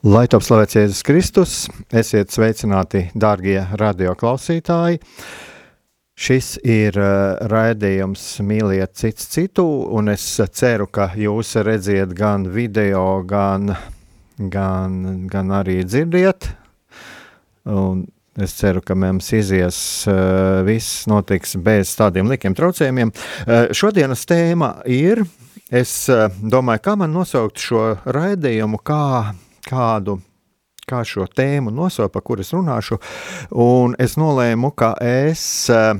Lai top slavēts Jēzus Kristus, esiet sveicināti, dārgie radioklausītāji. Šis ir uh, raidījums Mīliet cits citu, un es ceru, ka jūs redziet gan video, gan, gan, gan arī dzirdiet. Un es ceru, ka mums izies uh, viss notiks bez tādiem likiem traucējumiem. Uh, šodienas tēma ir, es domāju, kā man nosaukt šo raidījumu, kā kādu kā šo tēmu nosaukt, par kuru es runāšu. Un es nolēmu, ka es. Eh,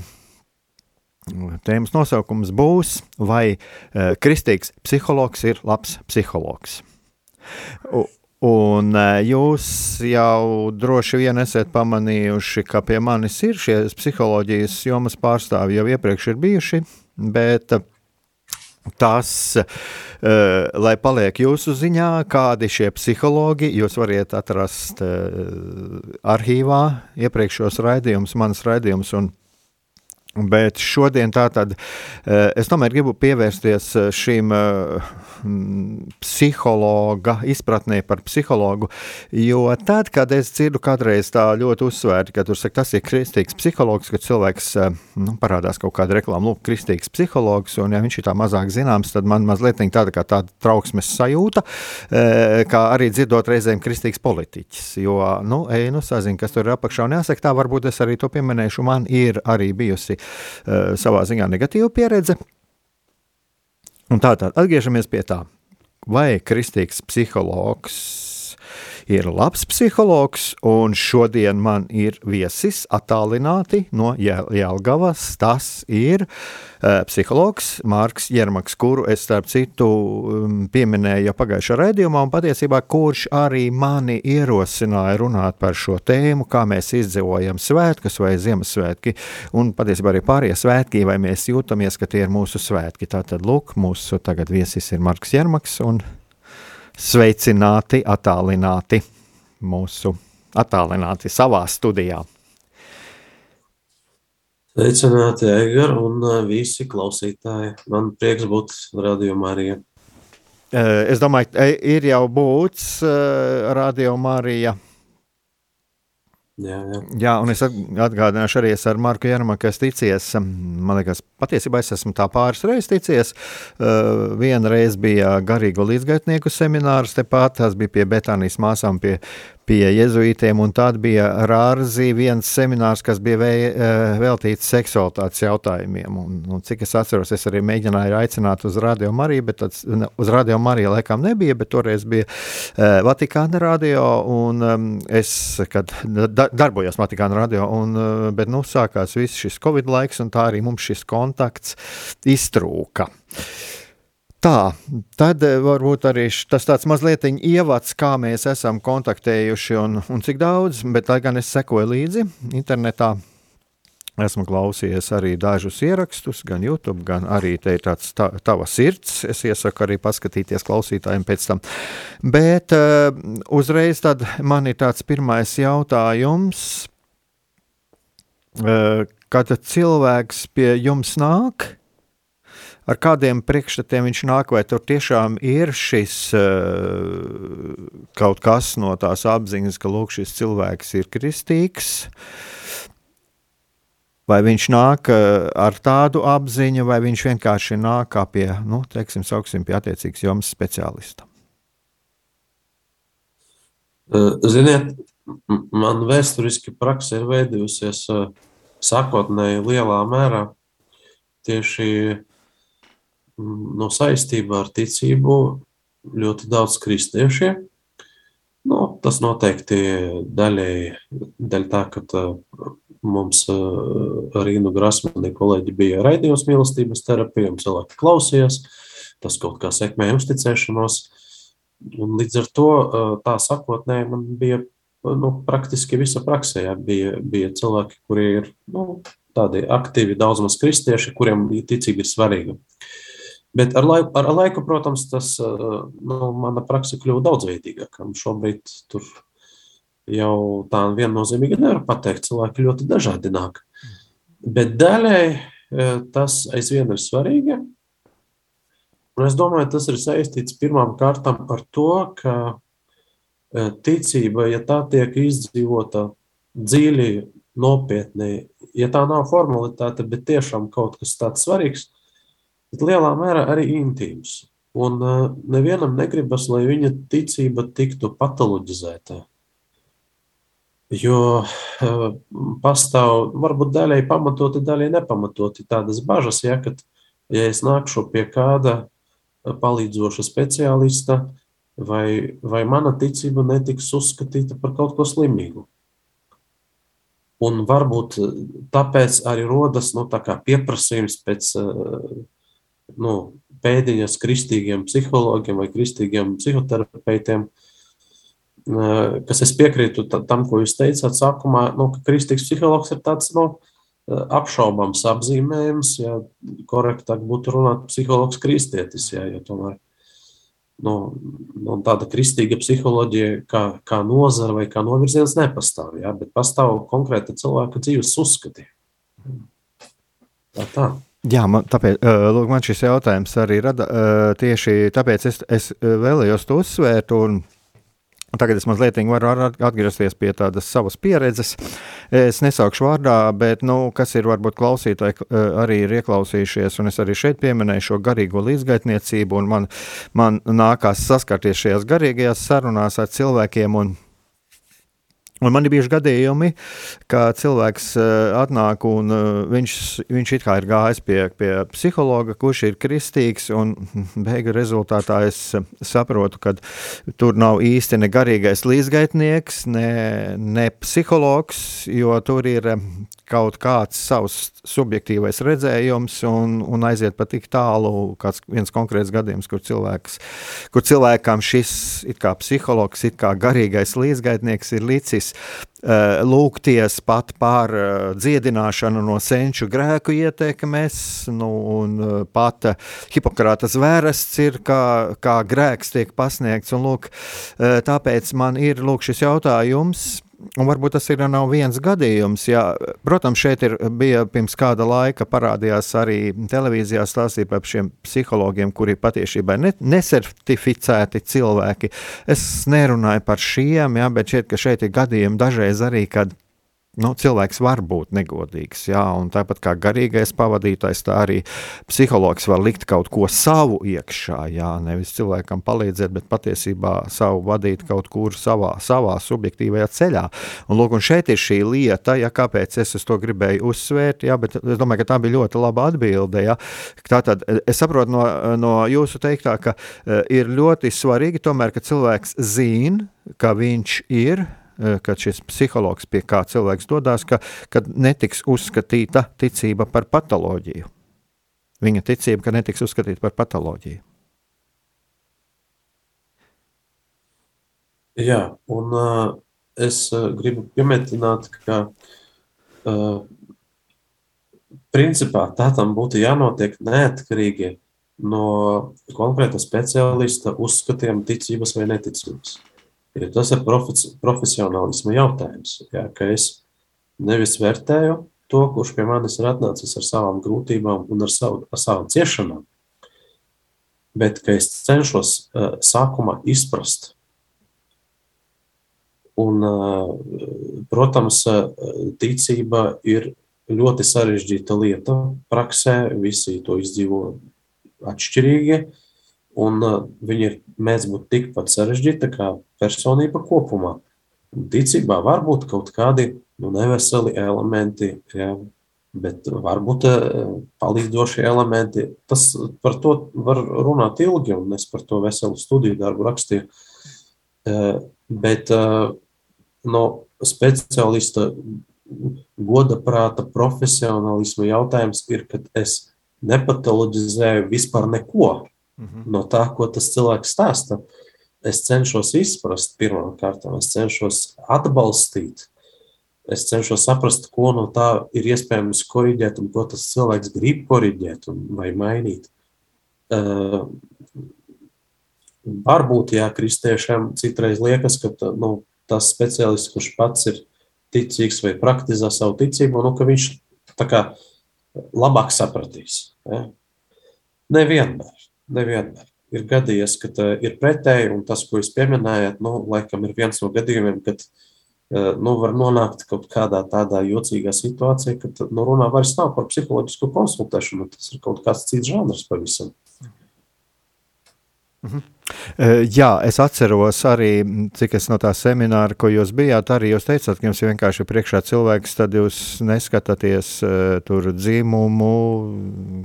tēmas nosaukums būs, vai uh, kristīgs psihologs ir labs psihologs. U, un uh, jūs jau droši vien esat pamanījuši, ka pie manis ir šie psiholoģijas jomas pārstāvji jau iepriekš ir bijuši, bet uh, tas uh, lai paliek jūsu ziņā, kādi šie psihologi, jūs varat atrast uh, arhīvā iepriekšējos raidījumus, manas raidījumus, Bet šodien tātad eh, es tomēr gribu pievērsties eh, šīm eh, psihologa izpratnē par psihologu, jo tad, kad es dzirdu kādreiz tā ļoti uzsvērti, ka tur saka, tas ir kristīgs psihologs, kad cilvēks nu, parādās kaut kāda reklāma, lūk, kristīgs psihologs, un ja viņš ir tā mazāk zināms, tad man mazliet tāda kā tāda trauksmes sajūta, kā arī dzirdot reizēm kristīgs politiķis, jo, nu, ej, nu, sazin, kas tur ir apakšā, un jāsaka tā, varbūt es arī to pieminēšu, man ir arī bijusi savā ziņā negatīva pieredze. Un tātad atgriežamies pie tā, vai kristīgs psihologs ir labs psihologs, un šodien man ir viesis attālināti no Jēlgavas. Tas ir uh, psihologs Mārks Jermaks, kuru es starp citu um, pieminēju jau pagājušā raidījumā, un patiesībā kurš arī mani ierosināja runāt par šo tēmu, kā mēs izdzīvojam svētkus vai Ziemassvētki, un patiesībā arī pārējie svētki, vai mēs jūtamies, ka tie ir mūsu svētki. Tātad, lūk, mūsu tagad viesis ir Marks Jermaks, un sveicināti, attālināti mūsu attālināti savā studijā. Sveicināti, Egar, un uh, visi klausītāji. Man prieks būt Radio Marija. Uh, es domāju, e, ir jau būts uh, Radio Marija Jā, jā. jā, un es atgādināšu arī es ar Marku Jārmaku, kas ticies. Man liekas, patiesībā es esmu tā pāris reizes ticies. Uh, viena reize bija garīgo līdzgaitnieku seminārs tepat, tas bija pie Betānijas māsām, pie, pie jezuītiem, un tad bija Rārzī viens seminārs, kas bija vē, eh, veltīts seksualitātes jautājumiem. Un, un cik es atceros, es arī mēģināju aicināt uz Radio Mariju, bet tāds, uz Radio Mariju laikam nebija, bet toreiz bija uh, Vatikāna radio, un um, es, kad da, darbojos Vatikāna radio, un, uh, bet nu sākās viss šis Covid laiks, un tā arī mums šis kontakts iztrūka. Tā, tad eh, varbūt arī tas tāds mazliet ievads, kā mēs esam kontaktējuši un, un cik daudz, bet lai gan es sekoju līdzi internetā, esmu klausījies arī dažus ierakstus, gan YouTube, gan arī te ir tāds tā, tava sirds. Es iesaku arī paskatīties klausītājiem pēc tam. Bet uh, uzreiz tad man ir tāds pirmais jautājums, uh, kad cilvēks pie jums nāk, ar kādiem priekšstatiem viņš nāk, vai tur tiešām ir šis uh, kaut kas no tās apziņas, ka lūk, šis cilvēks ir kristīgs, vai viņš nāk uh, ar tādu apziņu, vai viņš vienkārši nāk pie, nu, teiksim, sauksim pie attiecīgas jomas speciālista. Uh, ziniet, man vēsturiski praksa ir veidojusies sākotnēji lielā mērā tieši no saistībā ar ticību ļoti daudz kristiešiem. Nu, tas noteikti daļēji dēļ tā, ka mums ar Inu Grasmani kolēģi bija raidījums mīlestības terapija, un cilvēki klausījās, tas kaut kā sekmēja uzticēšanos, un līdz ar to tā sakotnēji man bija nu, praktiski visa praksē, ja, bija, bija cilvēki, kuri ir nu, tādi aktīvi, daudz maz kristieši, kuriem ticība ir svarīga. Bet ar laiku, ar laiku protams, tas, nu, mana praksa kļuva daudzveidīgāka. Šobrīd tur jau tā viennozīmīgi nevar pateikt. Cilvēki ļoti dažādi nāk. Bet daļai tas aizvien ir svarīgi. Un es domāju, tas ir saistīts pirmām kārtām ar to, ka ticība, ja tā tiek izdzīvota dziļi, nopietni, ja tā nav formalitāte, bet tiešām kaut kas tāds svarīgs, tad lielā mērā arī intīms. Un nevienam negribas, lai viņa ticība tiktu patoloģizēta. Jo pastāv varbūt daļai pamatoti, daļai nepamatoti tādas bažas, ja, kad, ja es nākšu pie kāda palīdzoša speciālista, vai, vai mana ticība netiks uzskatīta par kaut ko slimīgu. Un varbūt tāpēc arī rodas nu, tā pieprasījums pēc nu, pēdiņas kristīgiem psihologiem vai kristīgiem psihoterapeitiem, kas es piekrītu tam, ko jūs teicāt sākumā, nu, ka kristīgs psihologs ir tāds nu, apšaubams apzīmējums, ja korektāk būtu runāt psihologs kristietis, ja, ja tomēr nu, nu, tāda kristīga psiholoģija, kā, kā nozara vai kā novirziens, nepastāv. Ja? Bet pastāv konkrēta cilvēka dzīves uzskati. Tā tā. Jā, man, tāpēc, lūk, man šis jautājums arī rada tieši tāpēc, es, es vēlējos to uzsvērt. Un, Tagad es mazliet varu atgriezties pie tādas savas pieredzes. Es nesaukšu vārdā, bet, nu, kas ir varbūt klausītāji eh, arī ir ieklausījušies, un es arī šeit pieminēju šo garīgo līdzgaitniecību, un man, man nākās saskarties šajās garīgajās sarunās ar cilvēkiem. Un, Un man ir bijuši gadījumi, ka cilvēks uh, atnāk un uh, viņš, viņš it kā ir gājis pie, pie psihologa, kurš ir kristīgs. Beigu rezultātā es saprotu, ka tur nav īsti ne garīgais līdzgaitnieks, ne, ne psihologs, jo tur ir kaut kāds savs subjektīvais redzējums un, un aiziet pat tik tālu, kāds viens konkrēts gadījums, kur, cilvēks, kur cilvēkam šis kā psihologs, kā garīgais līdzgaitnieks ir licis uh, lūgties pat par uh, dziedināšanu no senču grēku ietekmes, nu, un uh, pat uh, Hipokrātas vērests ir, kā, kā grēks tiek pasniegts, un lūk, tāpēc man ir lūk šis jautājums, Un varbūt tas ir nav viens gadījums. Jā. Protams, šeit ir, bija pirms kāda laika parādījās arī televīzijā stāstīja par šiem psihologiem, kuri patiesībā ir ne, nesertificēti cilvēki. Es nerunāju par šiem, jā, bet šeit, šeit ir gadījumi dažreiz arī, kad nu, cilvēks var būt negodīgs. Jā, tāpat kā garīgais pavadītājs, tā arī psihologs var likt kaut ko savu iekšā. Jā, nevis cilvēkam palīdzēt, bet patiesībā savu vadīt kaut kur savā, savā subjektīvajā ceļā. Un, lūk, un šeit ir šī lieta, ja, kāpēc es to gribēju uzsvērt, jā, bet es domāju, ka tā bija ļoti laba atbilde. Jā. Tātad es saprotu no, no jūsu teiktā, ka uh, ir ļoti svarīgi tomēr, ka cilvēks zina, ka viņš ir Eh, kad šis psihologs pie kā cilvēks dodas, ka, ka netiks uzskatīta ticība par patoloģiju. Viņa ticība, ka netiks uzskatīta par patoloģiju. Jā, un uh, es uh, gribu piemetināt, ka uh, principā tā tam būtu jānotiek neatkarīgi no konkrēta speciālista uzskatiem ticības vai neticības. Jo tas ir profesionālisma jautājums. Jā, ka es nevis vērtēju to, kurš pie manis ir atnācis ar savām grūtībām un ar, savu, ar savām ciešanām, bet ka es cenšos uh, sākumā izprast. Un, uh, protams, uh, ticība ir ļoti sarežģīta lieta praksē, visi to izdzīvo atšķirīgi. Uh, Un uh, viņa ir mēdz būt tikpat sarežģīta kā personība kopumā. ticībā var būt kaut kādi nu, neveseli elementi, ja, bet varbūt palīdzošie elementi. Tas par to var runāt ilgi, un es par to veselu studiju darbu rakstīju. Bet no speciālista goda prāta profesionālisma jautājums ir, kad es nepatoloģizēju vispār neko -hmm. no tā, ko tas cilvēks stāsta. Es cenšos izprast pirmām kārtām, es cenšos atbalstīt, es cenšos saprast, ko no tā ir iespējams korrigēt un ko tas cilvēks grib korrigēt vai mainīt. Uh, varbūt, jā, kristiešiem citreiz liekas, ka nu, tas speciālists, kurš pats ir ticīgs vai praktizē savu ticību, nu, ka viņš tā kā labāk sapratīs. Ja? Nevienmēr, nevienmēr. Ir gadījies, ka ir pretēji, un tas, ko jūs pieminējat, nu, laikam ir viens no gadījumiem, kad nu, var nonākt kaut kādā tādā jocīgā situācijā, kad nu, runā vairs nav par psiholoģisku konsultēšanu, tas ir kaut kāds cits žanrs pavisam. Mhm. Jā, es atceros arī, cik es no tā semināra, ko jūs bijāt, arī jūs teicāt, ka jums ir vienkārši priekšā cilvēks, tad jūs neskatāties tur dzimumu,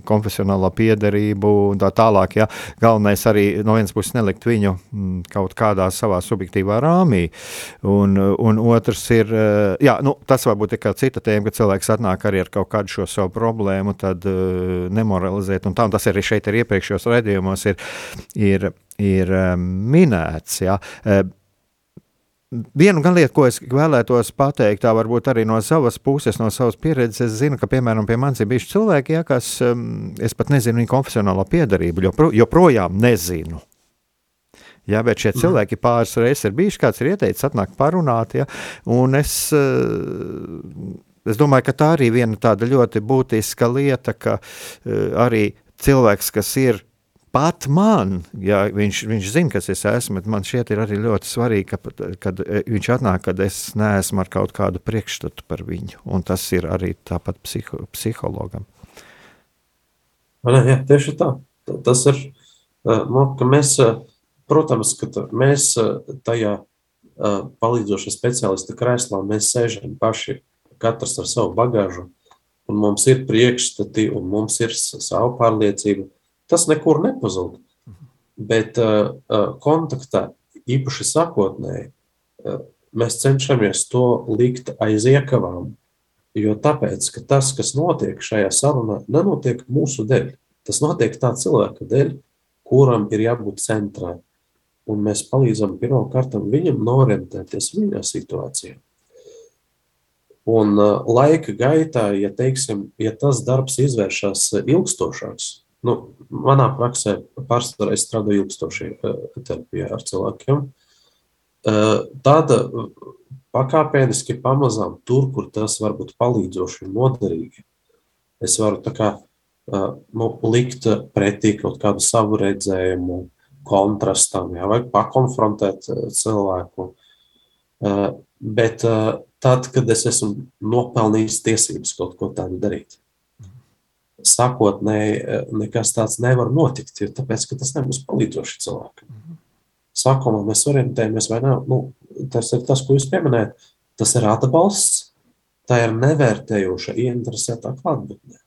konfesionālā piedarību un tā tālāk. Ja? Galvenais arī no vienas puses nelikt viņu kaut kādā savā subjektīvā rāmī, un, un otrs ir, jā, nu, tas varbūt ir kā cita tēma, ka cilvēks atnāk arī ar kaut kādu šo savu problēmu, tad nemoralizēt, un tā, un tas arī šeit ir iepriekšējos raidījumos ir, ir ir um, minēts. Ja. Uh, Vienu gan lietu, ko es vēlētos pateikt, tā varbūt arī no savas puses, no savas pieredzes, es zinu, ka, piemēram, pie manis ir bijuši cilvēki, ja, kas, um, es pat nezinu viņu konfesionālo piedarību, jopro, joprojām nezinu. Ja, bet šie mhm. cilvēki pāris reizes ir bijuši, kāds ir ieteicis, atnāk parunāt. Ja, un es, es domāju, ka tā arī viena tāda ļoti būtiska lieta, ka arī cilvēks, kas ir pat man, ja viņš, viņš zina, kas es esmu, bet man šķiet ir arī ļoti svarīgi, ka, kad e, viņš atnāk, kad es neesmu ar kaut kādu priekšstatu par viņu, un tas ir arī tāpat psiho, psihologam. Ne, jā, tieši tā. Tas ir, e, nu, ka mēs, e, protams, ka mēs tajā palīdzoša speciālista krēslā, mēs sēžam paši, katrs ar savu bagāžu, un mums ir priekšstati, un mums ir savu pārliecību, tas nekur nepazūd. Bet uh, uh, kontaktā, īpaši sakotnēji, uh, mēs cenšamies to likt aiz iekavām. Jo tāpēc, ka tas, kas notiek šajā sarunā, nenotiek mūsu dēļ. Tas notiek tā cilvēka dēļ, kuram ir jābūt centrā. Un mēs palīdzam pirmkārt viņam norientēties viņa situācijā. Un uh, laika gaitā, ja, teiksim, ja tas darbs izvēršas ilgstošāks, Nu, manā praksē pārsvarā es strādāju ilgstoši eh, terapijā ar cilvēkiem. Eh, tāda pakāpeniski pamazām tur, kur tas var būt palīdzoši un noderīgi. Es varu tā kā eh, nu, likt pretī kaut kādu savu redzējumu, kontrastam, jā, vai pakonfrontēt cilvēku. Bet tad, kad es esmu nopelnījis tiesības kaut ko tādu darīt, sākotnēji eh, nekas tāds nevar notikt, jo tāpēc, ka tas nebūs palīdzoši cilvēkam. Mhm. Sākumā mēs orientējamies, vai nav, nu, tas ir tas, ko jūs pieminējat, tas ir atbalsts, tā ir nevērtējoša, ieinteresētā klātbūtnē.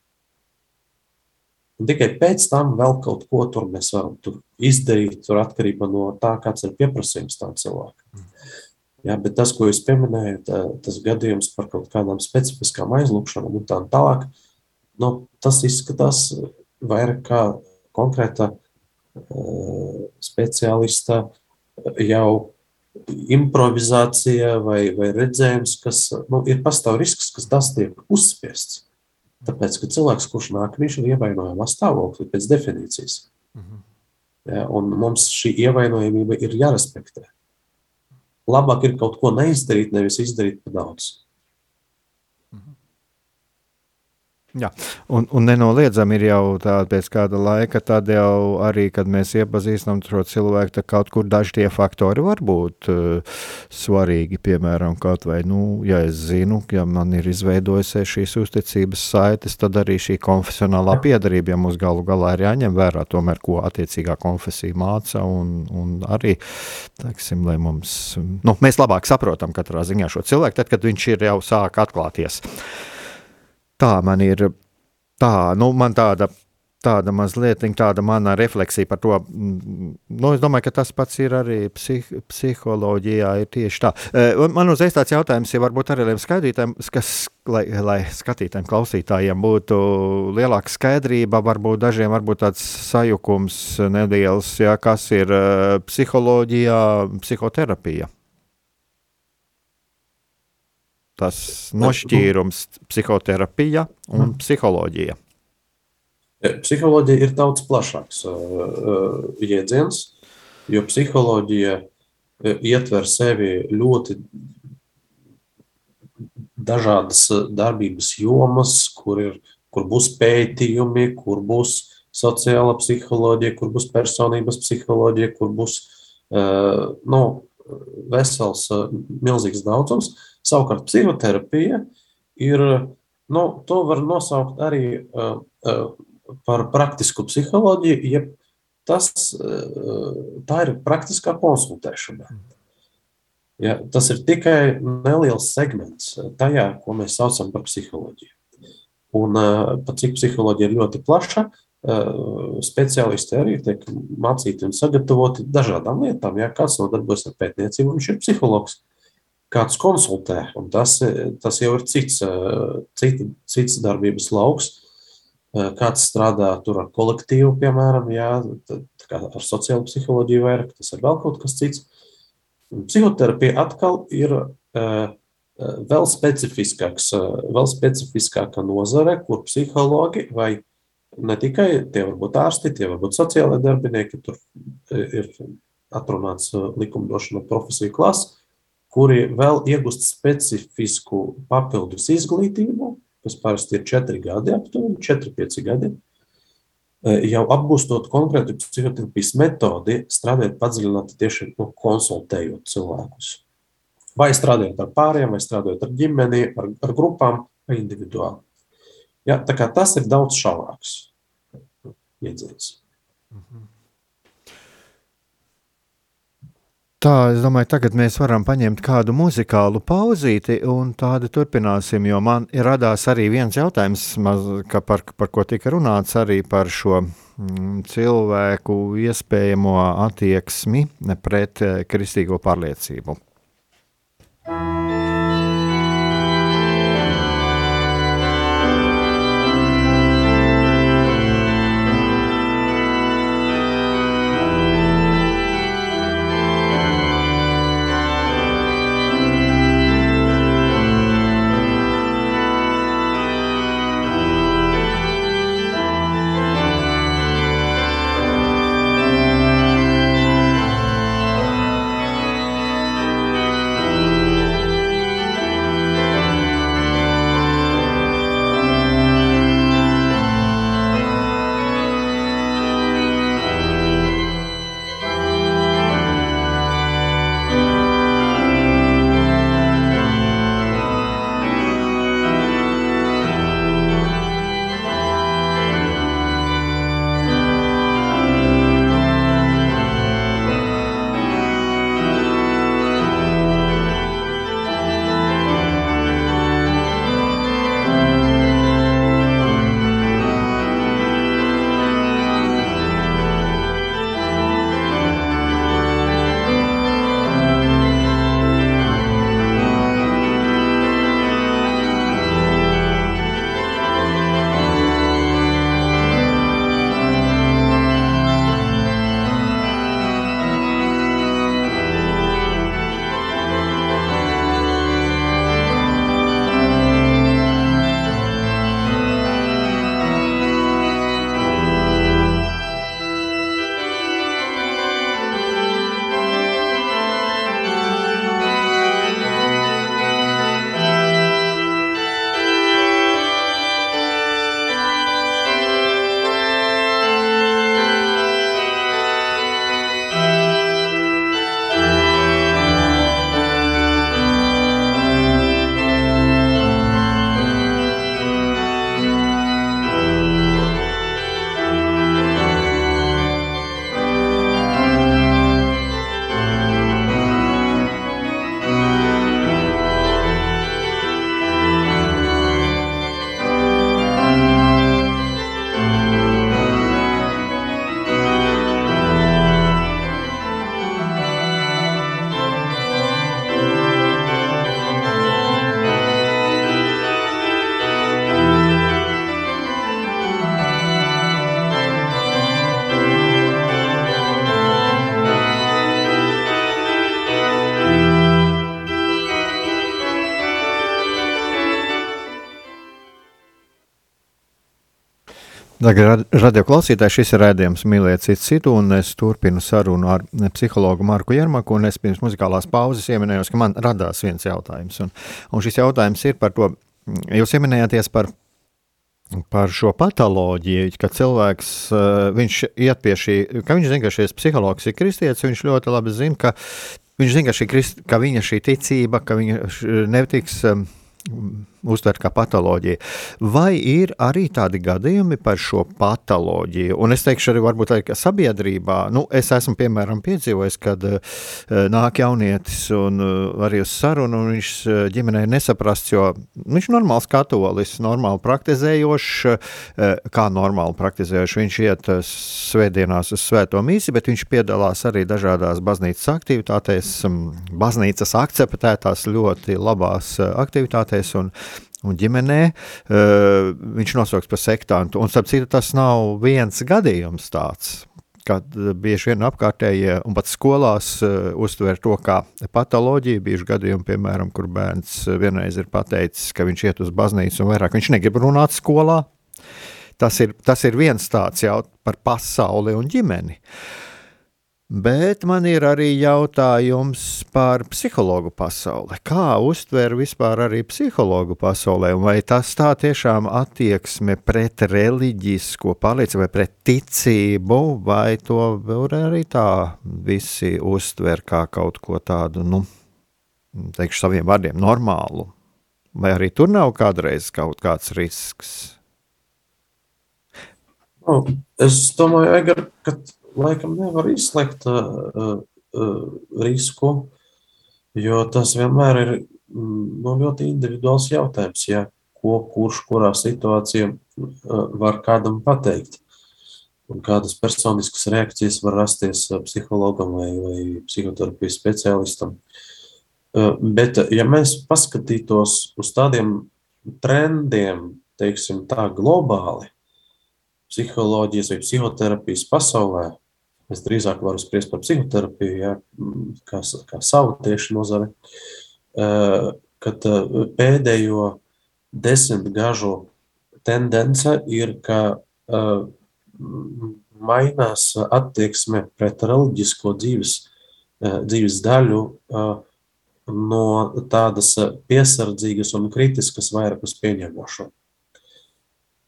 Un tikai pēc tam vēl kaut ko tur mēs varam tur izdarīt, tur atkarībā no tā, kāds ir pieprasījums tam cilvēkam. Mhm. Ja, bet tas, ko jūs pieminējat, eh, tas gadījums par kaut kādām specifiskām aizlūkšanām un tā tālāk, nu, tas izskatās vairāk kā konkrēta uh, speciālista jau improvizācija vai, vai redzējums, kas nu, ir pastāv risks, ka tas tiek uzspiests. Tāpēc, ka cilvēks, kurš nāk, viņš ir ievainojamā stāvoklī pēc definīcijas. Mhm. Ja, un mums šī ievainojamība ir jārespektē. Labāk ir kaut ko neizdarīt, nevis izdarīt par daudz. Jā, un, un nenoliedzami ir jau tāda pēc kāda laika, tad jau arī, kad mēs iepazīstam šo cilvēku, tad kaut kur daži tie faktori var būt uh, svarīgi. Piemēram, kaut vai, nu, ja es zinu, ja man ir izveidojusies šīs uzticības saites, tad arī šī konfesionālā piedarība, ja mums galu galā ir jāņem vērā tomēr, ko attiecīgā konfesija māca, un, un arī, teiksim, lai mums, nu, mēs labāk saprotam katrā ziņā šo cilvēku, tad, kad viņš ir jau sāk atklāties. Tā man ir, tā, nu, man tāda, tāda mazliet, tāda mana refleksija par to. Mm, nu, es domāju, ka tas pats ir arī psih, psiholoģijā, ir tieši tā. E, man uzreiz tāds jautājums, ja varbūt arī skatītājiem, kas, lai, lai skatītājiem, klausītājiem būtu lielāka skaidrība, varbūt dažiem varbūt tāds sajukums neliels, ja, kas ir e, psiholoģijā, psihoterapija tas nošķīrums psihoterapija un mm. psiholoģija? Psiholoģija ir daudz plašāks uh, jēdziens, jo psiholoģija ietver sevi ļoti dažādas darbības jomas, kur, ir, kur būs pētījumi, kur būs sociāla psiholoģija, kur būs personības psiholoģija, kur būs uh, nu, vesels, uh, milzīgs daudzums. Savukārt psihoterapija ir, nu, to var nosaukt arī uh, uh, par praktisku psiholoģiju, jeb tas, uh, tā ir praktiskā konsultēšana. Ja, tas ir tikai neliels segments tajā, ko mēs saucam par psiholoģiju. Un pat cik psiholoģija ir ļoti plaša, speciālisti arī tiek mācīti un sagatavoti dažādām lietām. Ja kāds nodarbojas ar pētniecību, viņš ir psihologs kāds konsultē, un tas, tas jau ir cits, cita, cits darbības lauks. Kāds strādā tur ar kolektīvu, piemēram, jā, ar sociālo psiholoģiju vairāk, tas ir vēl kaut kas cits. Psihoterapija atkal ir vēl specifiskāks, vēl specifiskāka nozare, kur psihologi vai ne tikai tie var būt ārsti, tie var būt sociālai darbinieki, tur ir atrunāts likumdošana profesiju klases, kuri vēl iegūst specifisku papildus izglītību, kas parasti ir 4 gadi, aptuveni 4-5 gadi. E, jau apgūstot konkrētu psihoterapijas metodi, strādājot padziļināti tieši nu, konsultējot cilvēkus. Vai strādājot ar pāriem, vai strādājot ar ģimeni, ar, ar grupām, vai individuāli. Ja, tā kā tas ir daudz šaurāks iedziens. Mhm. Tā, es domāju, tagad mēs varam paņemt kādu muzikālu pauzīti un tādu turpināsim, jo man radās arī viens jautājums, maz, par, par ko tika runāts arī par šo mm, cilvēku iespējamo attieksmi pret eh, kristīgo pārliecību. Radio klausītāji, šis ir rādījums Mīlēt citu citu, un es turpinu sarunu ar psihologu Marku Jermaku, un es pirms muzikālās pauzes ieminējos, ka man radās viens jautājums, un, un šis jautājums ir par to, jūs ieminējāties par, par šo patoloģiju, ka cilvēks, viņš iet pie šī, ka viņš zina, ka šis psihologs ir kristietis, viņš ļoti labi zina, ka viņš zina, ka, šī, ka viņa šī ticība, ka viņa netiks uztvert kā patoloģiju. Vai ir arī tādi gadījumi par šo patoloģiju? Un es teikšu, arī varbūt arī sabiedrībā, nu, es esmu piemēram piedzīvojis, kad uh, nāk jaunietis un uh, arī uz sarunu, un viņš uh, ģimenē nesaprasts, jo viņš ir normāls katolis, normāli praktizējošs, uh, kā normāli praktizējošs. Viņš iet uh, svētdienās uz svēto mīsi, bet viņš piedalās arī dažādās baznīcas aktivitātēs, um, baznīcas akceptētās ļoti labās uh, aktivitātēs, un un ģimenē, uh, viņš nosauks par sektantu. Un, starp citu, tas nav viens gadījums tāds. Kad bieži vien apkārtējie un pat skolās uh, uztver to kā patoloģiju. Bieži gadījumi, piemēram, kur bērns vienreiz ir pateicis, ka viņš iet uz baznīcu un vairāk viņš negrib runāt skolā. Tas ir, tas ir viens tāds jau par pasauli un ģimeni. Uh, Bet man ir arī jautājums par psihologu pasauli. Kā uztver vispār arī psihologu pasaulē, vai tas tā tiešām attieksme pret reliģisko pārliecību vai pret ticību, vai to arī tā visi uztver kā kaut ko tādu, nu, teikšu saviem vārdiem, normālu? Vai arī tur nav kādreiz kaut kāds risks? Nu, es domāju, Egar, ka laikam nevar izslēgt uh, uh, risku, jo tas vienmēr ir nu, ļoti individuāls jautājums, ja, ko kurš kurā situācijā var kādam pateikt. Un kādas personiskas reakcijas var rasties psihologam vai, vai psihoterapijas speciālistam. Bet, ja mēs paskatītos uz tādiem trendiem, teiksim tā globāli, psiholoģijas vai psihoterapijas pasaulē, Es drīzāk varu spriest par psihoterapiju, ja, kā, kā savu tieši nozari, kad pēdējo desmit gažu tendence ir, ka mainās attieksme pret reliģisko dzīves, dzīves daļu no tādas piesardzīgas un kritiskas vairāk uz pieņemošanu.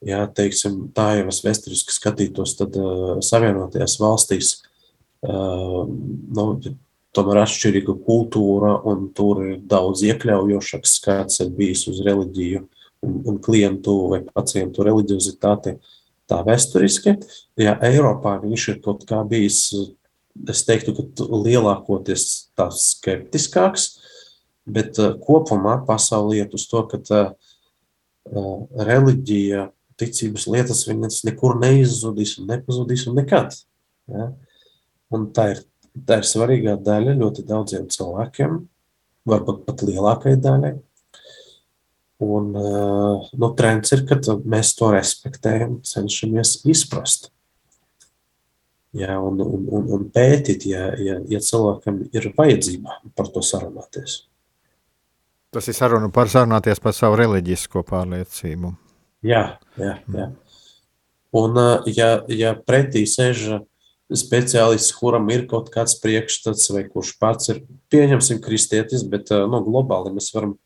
Ja, teiksim, tā jau es vēsturiski skatītos, tad uh, Savienotajās valstīs uh, nu, tomēr atšķirīga kultūra, un tur ir daudz iekļaujošāks skats, ir bijis uz reliģiju un, un klientu vai pacientu reliģiozitāti. Tā vēsturiski, ja Eiropā viņš ir kaut kā bijis, es teiktu, ka lielākoties tā skeptiskāks, bet uh, kopumā pasauli iet uz to, ka uh, reliģija ticības lietas viņas nekur neizzudīs un nepazudīs un nekad. Ja? Un tā ir, tā ir svarīgā daļa ļoti daudziem cilvēkiem, varbūt pat lielākai daļai. Un nu, trends ir, ka mēs to respektējam, cenšamies izprast. Ja, un, un, un, un pētīt, ja, ja, ja cilvēkam ir vajadzība par to sarunāties. Tas ir saruna par sarunāties par savu reliģisko pārliecību. Jā, jā, jā. Un, ja, ja pretī sēž speciālists, kuram ir kaut kāds priekšstats, vai kurš pats ir, pieņemsim, kristietis, bet nu, globāli mēs varam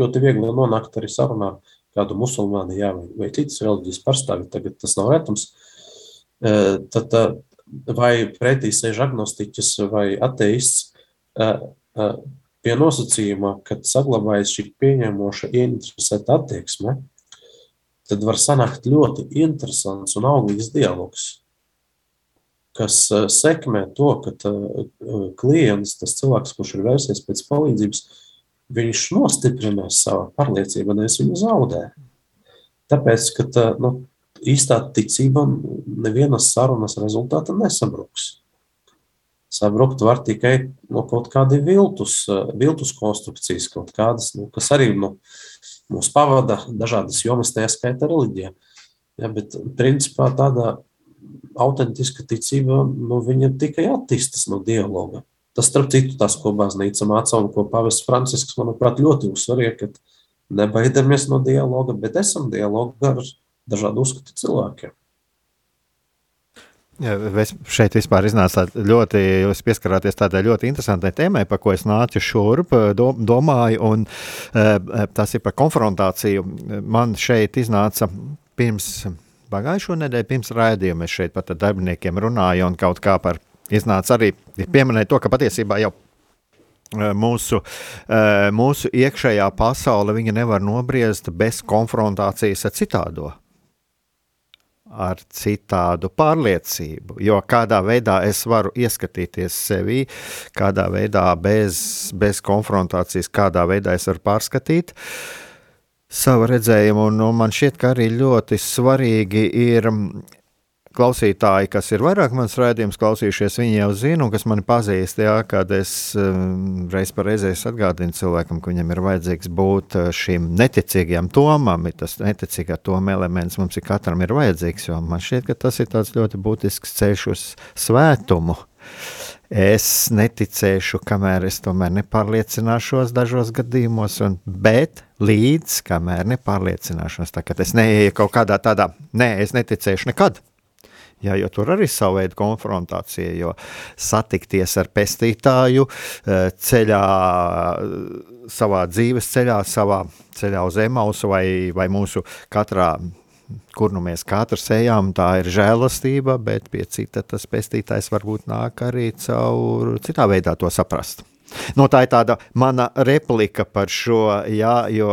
ļoti viegli nonākt arī sarunā kādu musulmāni, jā, vai, vai citas reliģijas pārstāvi, tagad tas nav retums. Tad vai pretī sēž agnostiķis vai ateists, pie nosacījuma, kad saglabājas šī pieņemoša, ieinteresēta attieksme, tad var sanākt ļoti interesants un auglīgs dialogs, kas eh, sekmē to, ka eh, klients, tas cilvēks, kurš ir vērsies pēc palīdzības, viņš nostiprinās savu pārliecību, nevis viņu zaudē. Tāpēc, ka tā, nu, īstā ticība nevienas sarunas rezultāta nesabruks. Sabrukt var tikai no kaut kādi viltus, eh, viltus konstrukcijas, kaut kādas, nu, kas arī nu, mūs pavada dažādas jomas, tajā skaitā reliģija. Ja, bet principā tāda autentiska ticība, nu, tikai attīstas no dialoga. Tas, starp citu, tas, ko baznīca māca un ko pavests Francisks, manuprāt, ļoti uzsvarīja, ka nebaidamies no dialoga, bet esam dialogā ar dažādu uzskatu cilvēkiem. Es šeit vispār iznāca ļoti, jūs pieskarāties tādai ļoti interesantai tēmai, par ko es nācu šurp, dom, domāju, un tas ir par konfrontāciju. Man šeit iznāca pirms pagājušo nedēļu, pirms raidījuma, es šeit pat ar darbiniekiem runāju un kaut kā par iznāca arī pieminēt to, ka patiesībā jau mūsu, mūsu iekšējā pasaule nevar nobriest bez konfrontācijas ar citādo ar citādu pārliecību. Jo kādā veidā es varu ieskatīties sevī, kādā veidā bez, bez konfrontācijas, kādā veidā es varu pārskatīt savu redzējumu. Un, un man šķiet, ka arī ļoti svarīgi ir klausītāji, kas ir vairāk manas raidījumus klausījušies, viņi jau zina, un kas mani pazīst, jā, kad es um, reiz par reizē atgādinu cilvēkam, ka viņam ir vajadzīgs būt uh, šim neticīgajam tomam, tas neticīgā toma elements mums ir katram ir vajadzīgs, jo man šķiet, ka tas ir tāds ļoti būtisks ceļš uz svētumu. Es neticēšu, kamēr es tomēr nepārliecināšos dažos gadījumos, un, bet līdz kamēr nepārliecināšos. Tā kā es neieju kaut kādā tādā, nē, es neticēšu nekad. Jā, jo tur arī ir sava veida konfrontācija, jo satikties ar pestītāju eh, ceļā, savā dzīves ceļā, savā ceļā uz emausu vai, vai mūsu katrā kur nu mēs katrs ejam, tā ir žēlastība, bet pie cita tas pestītājs varbūt nāk arī caur citā veidā to saprast. No, tā ir tāda mana replika par šo, jā, jo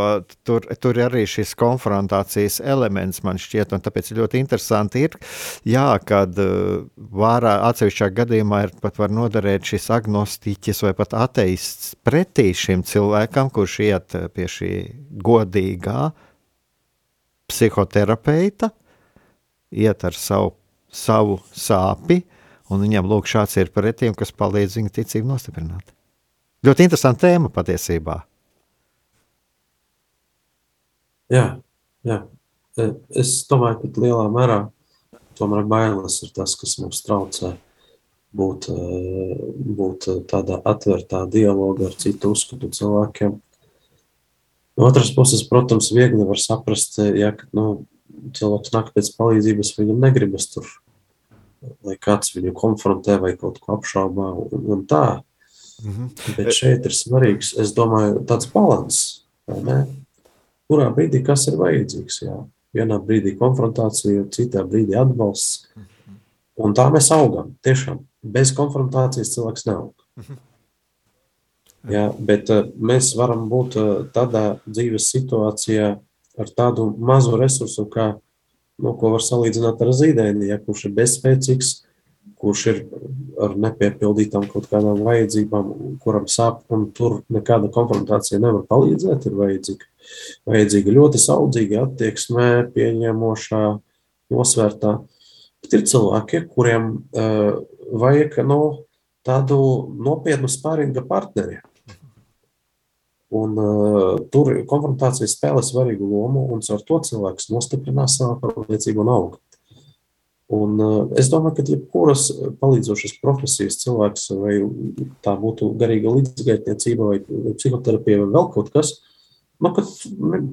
tur, tur arī šis konfrontācijas elements man šķiet, un tāpēc ļoti interesanti ir, jā, kad uh, vārā atsevišķā gadījumā ir pat var noderēt šis agnostiķis vai pat ateists pretī šim cilvēkam, kurš iet pie šī godīgā psihoterapeita, iet ar savu, savu sāpi, un viņam lūk šāds ir pretīm, kas palīdz viņu ticību nostiprināt. Ļoti interesanta tēma patiesībā. Jā, jā. E, es domāju, ka lielā mērā tomēr bailes ir tas, kas mums traucē būt, e, būt tādā atvērtā dialogā ar citu uzskatu cilvēkiem. No otras puses, protams, viegli var saprast, ja nu, cilvēks nāk pēc palīdzības, viņam negribas tur, lai kāds viņu konfrontē vai kaut ko apšaubā un, un tā. Mm -hmm. Bet šeit ir svarīgs, es domāju, tāds līdzsvars. Kurā brīdī kas ir vajadzīgs? Jā. Vienā brīdī konfrontācija, citā brīdī atbalsts. Un tā mēs augam. Tiešām bez konfrontācijas cilvēks neaug. Mm -hmm. Jā, bet uh, mēs varam būt uh, tādā dzīves situācijā ar tādu mazu resursu, kā, nu, ko var salīdzināt ar zīdēni, ja, kurš ir bezspēcīgs, kurš ir ar nepiepildītām kaut kādām vajadzībām, kuram sāp, un tur nekāda konfrontācija nevar palīdzēt. Ir vajadzīga, vajadzīga ļoti saudzīga attieksme, pieņemošā, nosvērtā. Bet ir cilvēki, kuriem uh, vajag no, nu, tādu nopietnu spāringa partneri. Un, uh, tur konfrontācija spēlē svarīgu lomu, un ar to cilvēks nostiprinās savu pārliecību un auga. Un, uh, es domāju, ka jebkuras palīdzošas profesijas cilvēks, vai tā būtu garīga līdzgaitniecība, vai psihoterapija, vai vēl kaut kas, nu,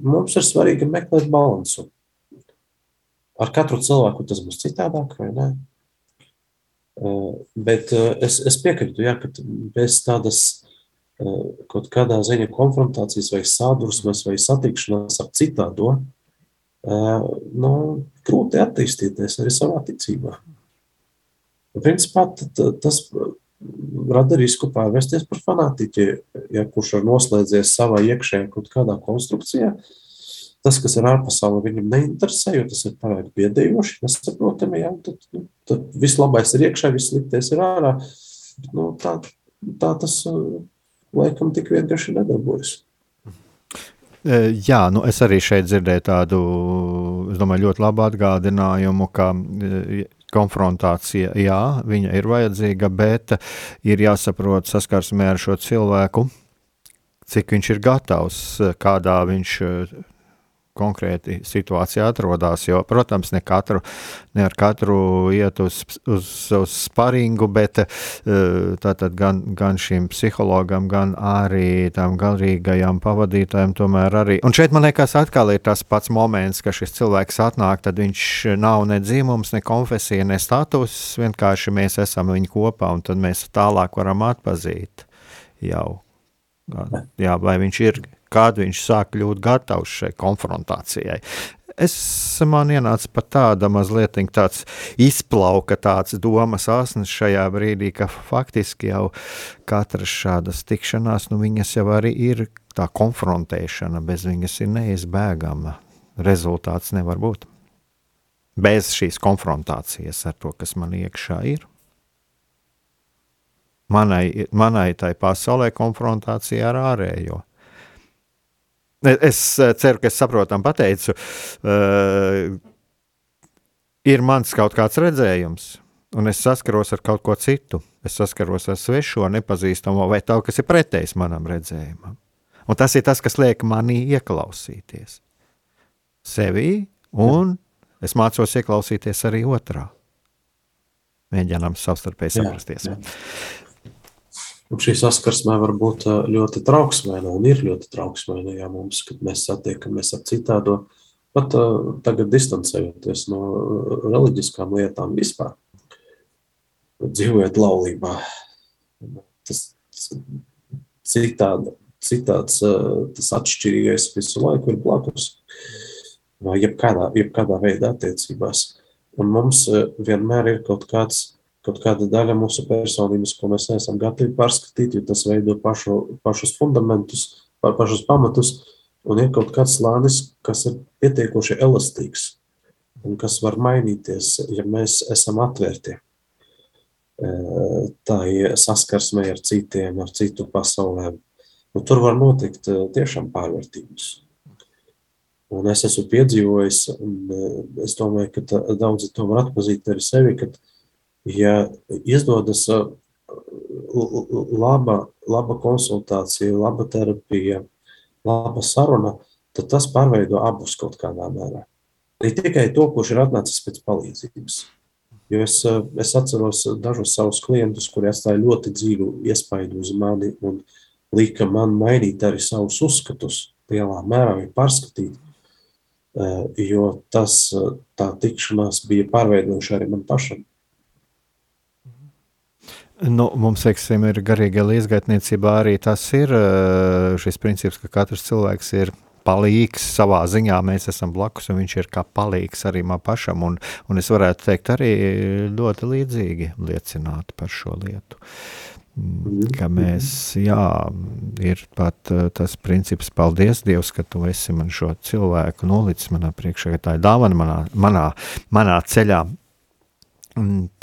mums ir svarīgi meklēt balansu. Ar katru cilvēku tas būs citādāk, vai ne? Uh, bet uh, es, es piekrītu, ja, ka bez tādas kaut kādā ziņā konfrontācijas, vai sadursmes, vai satikšanās ar citādo, nu, grūti attīstīties arī savā ticībā. Principā tas rada risku pārvērsties par fanātiķi, ja kurš ir noslēdzies savā iekšējā kaut kādā konstrukcijā. Tas, kas ir ārpasaulē, viņam neinteresē, jo tas ir pārāk biedējoši, nesaprotami. Ja? Tad, nu, tad viss labais ir iekšā, viss sliktais ir ārā. Nu, tā, tā tas laikam tik vienkārši nedarbojas. E, jā, nu es arī šeit dzirdēju tādu, domāju, ļoti labu atgādinājumu, ka e, konfrontācija, jā, viņa ir vajadzīga, bet ir jāsaprot saskarsmē ar šo cilvēku, cik viņš ir gatavs, kādā viņš, konkrēti situācija atrodas. Jo, protams, ne, katru, ne ar katru iet uz, uz, uz sparingu, bet tātad gan, gan šim psihologam, gan arī tam galīgajam pavadītājam tomēr arī. Un šeit man liekas, atkal ir tas pats moments, ka šis cilvēks atnāk, tad viņš nav ne dzimums, ne konfesija, ne status, vienkārši mēs esam viņu kopā un tad mēs tālāk varam atpazīt jau. Jā, vai viņš ir kad viņš sāk kļūt gatavs šai konfrontācijai. Es man ienāca pat tāda mazliet tāds izplauka tāds domas asnis šajā brīdī, ka faktiski jau katras šādas tikšanās, nu viņas jau arī ir tā konfrontēšana, bez viņas ir neizbēgama. Rezultāts nevar būt. Bez šīs konfrontācijas ar to, kas man iekšā ir. Manai, manai tai pasaulē konfrontācija ar ārējo. Es eh, ceru, ka es saprotam, pateicu. Uh, ir mans kaut kāds redzējums, un es saskaros ar kaut ko citu. Es saskaros ar svešo, nepazīstamo, vai tā, kas ir pretējs manam redzējumam. Un tas ir tas, kas liek manī ieklausīties sevī, un es mācos ieklausīties arī otrā. Mēģinām savstarpēji saprasties. Jā, jā. Un šī saskarsme var būt ļoti trauksmēna un ir ļoti trauksmēna, ja mums, kad mēs satiekamies ar citādo, pat uh, tagad distancējoties no reliģiskām lietām vispār. Dzīvojot laulībā. Tas citāda, citāds, uh, tas atšķirīgais visu laiku ir blakus. Vai jebkādā, jebkādā veidā attiecībās. Un mums vienmēr ir kaut kāds kaut kāda daļa mūsu personības, ko mēs neesam gatavi pārskatīt, jo tas veido pašu, pašus fundamentus, pašus pamatus, un ir kaut kāds slānis, kas ir pietiekoši elastīgs un kas var mainīties, ja mēs esam atvērti tā ir saskarsme ar citiem, ar citu pasaulēm. Un tur var notikt tiešām pārvērtības. Un es esmu piedzīvojis, un es domāju, ka daudzi to var atpazīt arī sevi, kad ja izdodas laba, laba konsultācija, laba terapija, laba saruna, tad tas pārveido abus kaut kādā mērā. Ne tikai to, kurš ir atnācis pēc palīdzības. Jo es, es atceros dažus savus klientus, kuri atstāja ļoti dziļu iespaidu uz mani un lika man mainīt arī savus uzskatus, lielā mērā vai pārskatīt, jo tas, tā tikšanās bija pārveidojuši arī man pašam. Nu, mums, teiksim, ir garīgā līdzgaitniecībā arī tas ir eh, šis princips, ka katrs cilvēks ir palīgs savā ziņā. Mēs esam blakus, un viņš ir kā palīgs arī man pašam. Un, un es varētu teikt, arī ļoti līdzīgi liecināt par šo lietu. Mm, ka mēs, jā, ir pat eh, tas princips, paldies Dievs, ka tu esi man šo cilvēku nolicis manā priekšā, ka tā ir dāvana manā, manā, manā ceļā.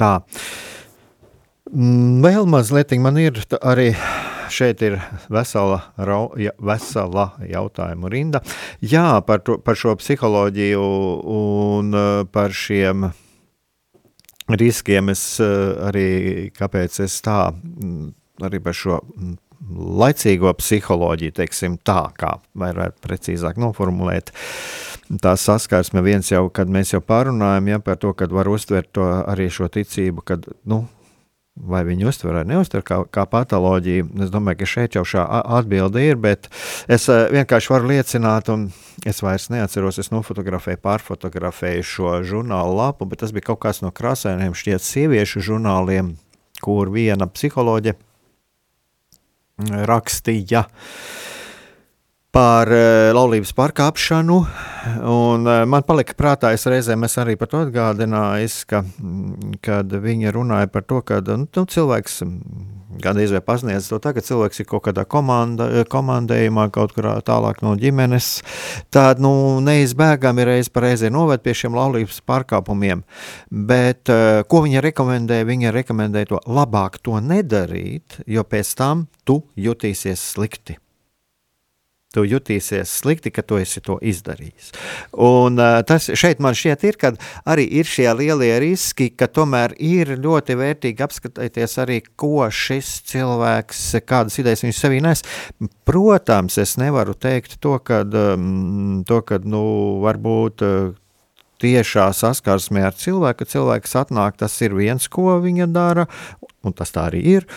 Tā. Mm, vēl mazliet man ir arī šeit ir vesela, rau, ja, vesela jautājumu rinda. Jā, par, to, par šo psiholoģiju un uh, par šiem riskiem es uh, arī, kāpēc es tā, mm, arī par šo mm, laicīgo psiholoģiju, teiksim tā, kā varētu precīzāk noformulēt. Tā saskarsme viens jau, kad mēs jau pārunājam ja, par to, kad var uztvert to arī šo ticību, kad, nu, vai viņi uztver vai neuztver kā, kā patoloģiju. Es domāju, ka šeit jau šā atbilde ir, bet es eh, vienkārši varu liecināt, un es vairs neatceros, es nofotografēju, pārfotografēju šo žurnālu lapu, bet tas bija kaut kāds no krāsainiem šķiet sieviešu žurnāliem, kur viena psiholoģe rakstīja. Ja, par uh, laulības pārkāpšanu. Un, uh, man palika prātā, es reizēm es arī par to atgādināju, ka, mm, kad viņa runāja par to, ka nu, nu cilvēks mm, gandrīz vai pasniedz to tā, ka cilvēks ir kaut kādā komanda, komandējumā, kaut kur tālāk no ģimenes, tad nu, neizbēgami reiz par reizi noved pie šiem laulības pārkāpumiem. Bet uh, ko viņa rekomendē? Viņa rekomendē to labāk to nedarīt, jo pēc tam tu jutīsies slikti tu jutīsies slikti, ka tu esi to izdarījis. Un tas šeit man šķiet ir, kad arī ir šie lielie riski, ka tomēr ir ļoti vērtīgi apskatīties arī, ko šis cilvēks, kādas idejas viņš sevī nes. Protams, es nevaru teikt to, ka, um, to, ka nu, varbūt tiešā saskarsmē ar cilvēku, kad cilvēks atnāk, tas ir viens, ko viņa dara, un tas tā arī ir.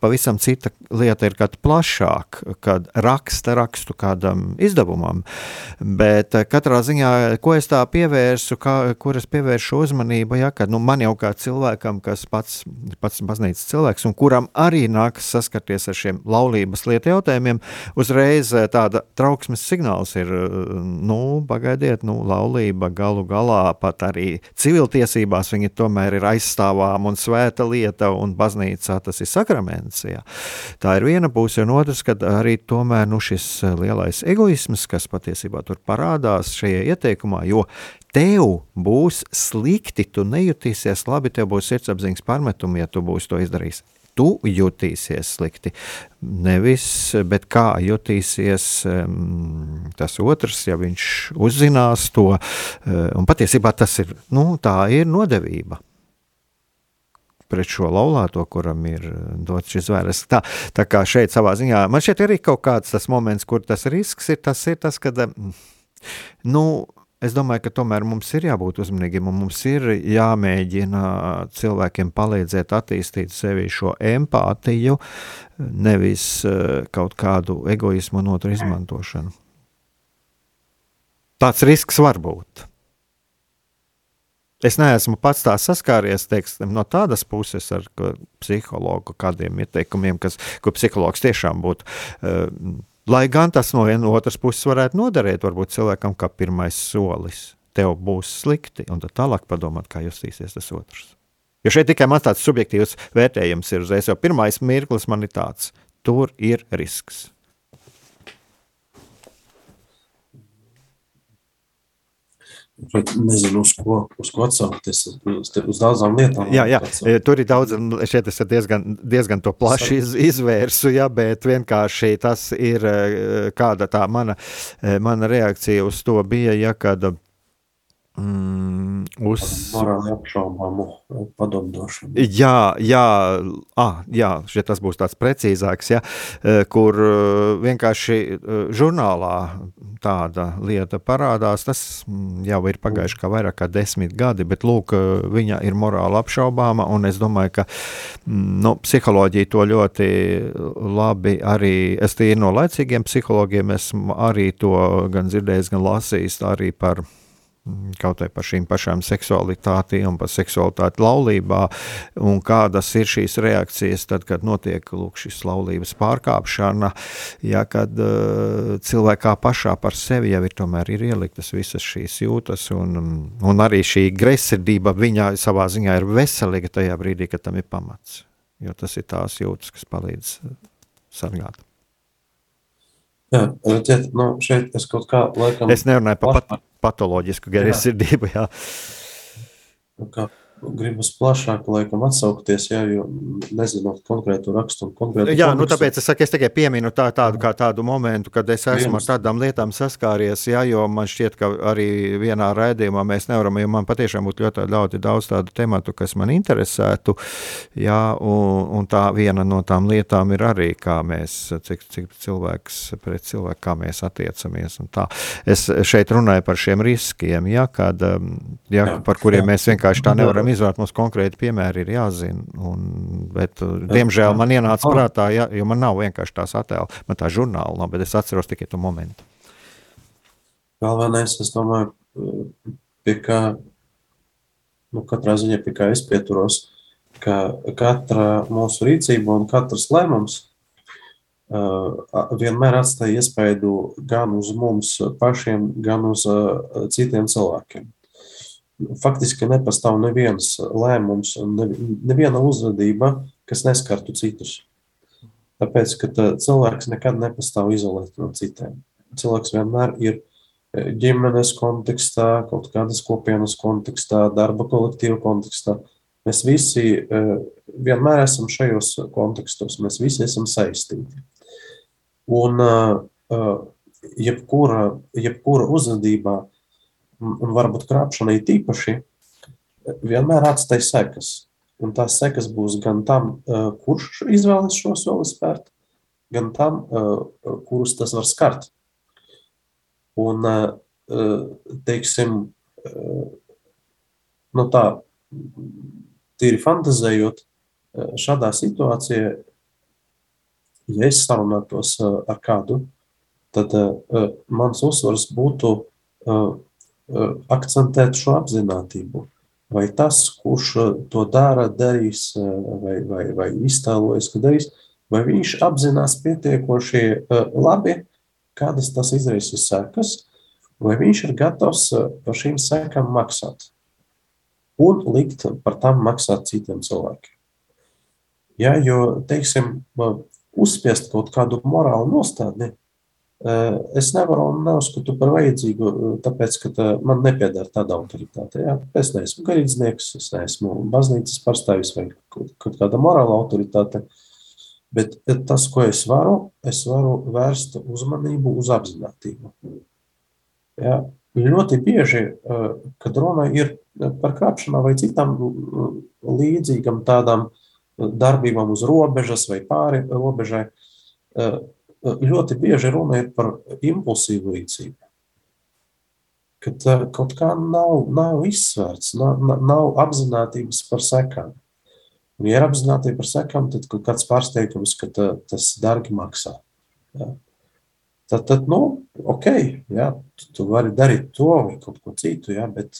Pavisam cita lieta ir, kad plašāk, kad raksta rakstu kādam izdevumam, bet katrā ziņā, ko es tā pievērsu, kā, kur es pievēršu uzmanību, ja, kad nu, man jau kā cilvēkam, kas pats, pats baznīcas cilvēks, un kuram arī nākas saskarties ar šiem laulības lietu jautājumiem, uzreiz tāda trauksmes signāls ir, nu, pagaidiet, nu, laulība galu galā pat arī civiltiesībās viņa tomēr ir aizstāvām un svēta lieta un baznīcā tas ir sakraments. Jā. Tā ir viena puse, un otrs, kad arī tomēr nu, šis eh, lielais egoisms, kas patiesībā tur parādās šajā ieteikumā, jo tev būs slikti, tu nejutīsies labi, tev būs sirdsapziņas pārmetumi, ja tu būsi to izdarījis tu jutīsies slikti. Nevis, bet kā jutīsies um, tas otrs, ja viņš uzzinās to. Uh, un patiesībā tas ir, nu, tā ir nodevība pret šo laulāto, kuram ir eh, dots šis vērsts. Tā, tā kā šeit savā ziņā, man šeit ir arī kaut kāds tas moments, kur tas risks ir, tas ir tas, kad, eh, nu, Es domāju, ka tomēr mums ir jābūt uzmanīgiem un mums ir jāmēģina cilvēkiem palīdzēt attīstīt sevi šo empātiju, nevis eh, kaut kādu egoismu un otru izmantošanu. Tāds risks var būt. Es neesmu pats tā saskāries teiksim, no tādas puses ar psihologu, kādiem ieteikumiem, kas, ko psihologs tiešām būtu. Uh, lai gan tas no otras puses varētu noderēt, varbūt cilvēkam kā pirmais solis. Tev būs slikti, un tad tālāk padomāt, kā justīsies tas otrs. Jo šeit tikai man tāds subjektīvs vērtējums ir uzreiz, jau pirmais mirklis man ir tāds, tur ir risks. Nezinu, uz ko, uz ko atsaukties. Uz, uz daudzām lietām. Jā, jā. tur ir daudz, šeit es diezgan, diezgan to plaši iz, izvērsu, jā, bet vienkārši tas ir eh, kāda tā mana, eh, mana reakcija uz to bija, ja kad Mm, uz morāli apšaubāmu padomdošanu. Jā, jā, ah, jā šeit tas būs tāds precīzāks, ja, e, kur e, vienkārši e, žurnālā tāda lieta parādās, tas mm, jau ir pagājuši kā vairāk kā desmit gadi, bet lūk, viņa ir morāli apšaubāma, un es domāju, ka mm, nu, psiholoģija to ļoti labi arī, es tīri no laicīgiem psihologiem esmu arī to gan dzirdējis, gan lasījis arī par kaut vai par šīm pašām seksualitātēm, par seksualitāti laulībā, un kādas ir šīs reakcijas, tad, kad notiek lūk, šis laulības pārkāpšana, ja kad uh, cilvēkā pašā par sevi jau ir tomēr ir ieliktas visas šīs jūtas, un, un arī šī greizsirdība viņā savā ziņā ir veselīga tajā brīdī, kad tam ir pamats, jo tas ir tās jūtas, kas palīdz sargāt. Jā, redziet, nu, šeit es kaut kā laikam... Es nerunāju par pat, patoloģisku jā. jā. Kā gribas plašāk, laikam, atsaukties, jā, jo nezinot konkrētu rakstu un konkrētu. Jā, nu tāpēc es saku, es tikai pieminu tā, tādu tādu momentu, kad es esmu Jums. ar tādām lietām saskāries, jā, jo man šķiet, ka arī vienā raidījumā mēs nevaram, jo man patiešām būtu ļoti ļoti daudz tādu tematu, kas man interesētu, jā, un, un tā viena no tām lietām ir arī, kā mēs, cik, cik cilvēks pret cilvēku, kā mēs attiecamies un tā. Es šeit runāju par šiem riskiem, jā, kad, jā, jā par kuriem jā. mēs vienkārši tā nevaram varam izvēlēt, mums konkrēti piemēri ir jāzina. Un, bet, uh, diemžēl man ienāca prātā, ja, jo man nav vienkārši tās attēla, man tā žurnāla nav, bet es atceros tikai to momentu. Galvenais, es domāju, pie kā, nu, katrā ziņā pie kā es pieturos, ka katra mūsu rīcība un katrs lēmums uh, vienmēr atstāja iespaidu gan uz mums pašiem, gan uz uh, citiem cilvēkiem faktiski nepastāv neviens lēmums un neviena uzvedība, kas neskartu citus. Tāpēc, ka tā, cilvēks nekad nepastāv izolēti no citiem. Cilvēks vienmēr ir e, ģimenes kontekstā, kaut kādas kopienas kontekstā, darba kolektīva kontekstā. Mēs visi e, vienmēr esam šajos kontekstos, mēs visi esam saistīti. Un uh, jebkura, jebkura uzvedībā, un varbūt krāpšanai tīpaši, vienmēr atstāja sekas. Un tās sekas būs gan tam, kurš izvēlas šo soli spērt, gan tam, kurus tas var skart. Un, teiksim, nu tā, tīri fantazējot, šādā situācijā, ja es sarunātos ar kādu, tad mans uzsvars būtu akcentēt šo apzinātību. Vai tas, kurš to dara, darīs, vai, vai, vai iztēlojas, ka darīs, vai viņš apzinās pietiekoši labi, kādas tas izraisīs sekas, vai viņš ir gatavs par šīm sekām maksāt un likt par tām maksāt citiem cilvēkiem. Ja, jo, teiksim, uzspiest kaut kādu morālu nostādni, es nevaru un neuzskatu par vajadzīgu, tāpēc, ka man nepiedara tāda autoritāte. Ja? Es neesmu garīdznieks, es neesmu baznīcas pārstāvis vai kaut kāda morāla autoritāte, bet tas, ko es varu, es varu vērst uzmanību uz apzinātību. Ja? Ļoti bieži, kad runa ir par krāpšanām vai citām līdzīgām tādām darbībām uz robežas vai pāri robežai, ļoti bieži runa ir par impulsīvu rīcību. Kad kaut kā nav, nav izsvērts, nav, nav apzinātības par sekām. Un, ja ir apzinātība par sekām, tad kaut kāds pārsteigums, ka tas dārgi maksā. Ja. Tad, tad, nu, ok, jā, tu, tu vari darīt to vai kaut ko citu, jā, bet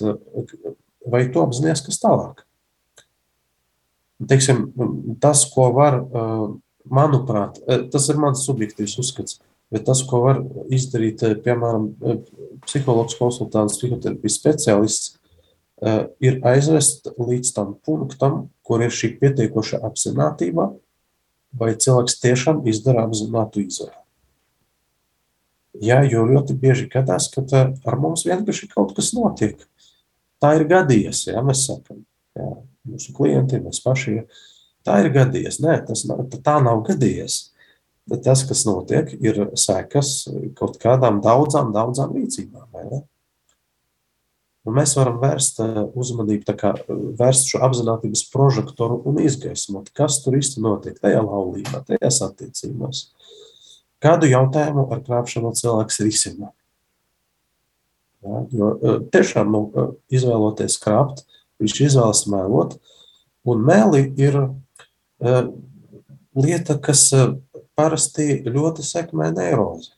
vai tu apzinājies, kas tālāk? Teiksim, tas, ko var, manuprāt, tas ir mans subjektīvs uzskats, bet tas, ko var izdarīt, piemēram, psihologs, konsultants, psihoterapijas speciālists, ir aizvest līdz tam punktam, kur ir šī pietiekoša apzinātība, vai cilvēks tiešām izdara apzinātu izvēli. Jā, jo ļoti bieži gadās, ka ar mums vienkārši kaut kas notiek tā ir gadījies, ja mēs sakām, mūsu klienti, mēs paši, tā ir gadījies. Nē, tas nav, tā nav gadījies. Tas, kas notiek, ir sekas kaut kādām daudzām, daudzām rīcībām. Un mēs varam vērst uh, uzmanību, kā, vērst šo apziņotības prožektoru un izgaismot, kas tur īsti notiek tajā laulībā, tajās attiecībās. Kādu jautājumu ar krāpšanu cilvēks risina? Ja, jo e, tiešām nu, e, izvēloties krāpt, viņš izvēlas mēlot, un mēli ir lieta, kas parasti ļoti sekmē neirozi.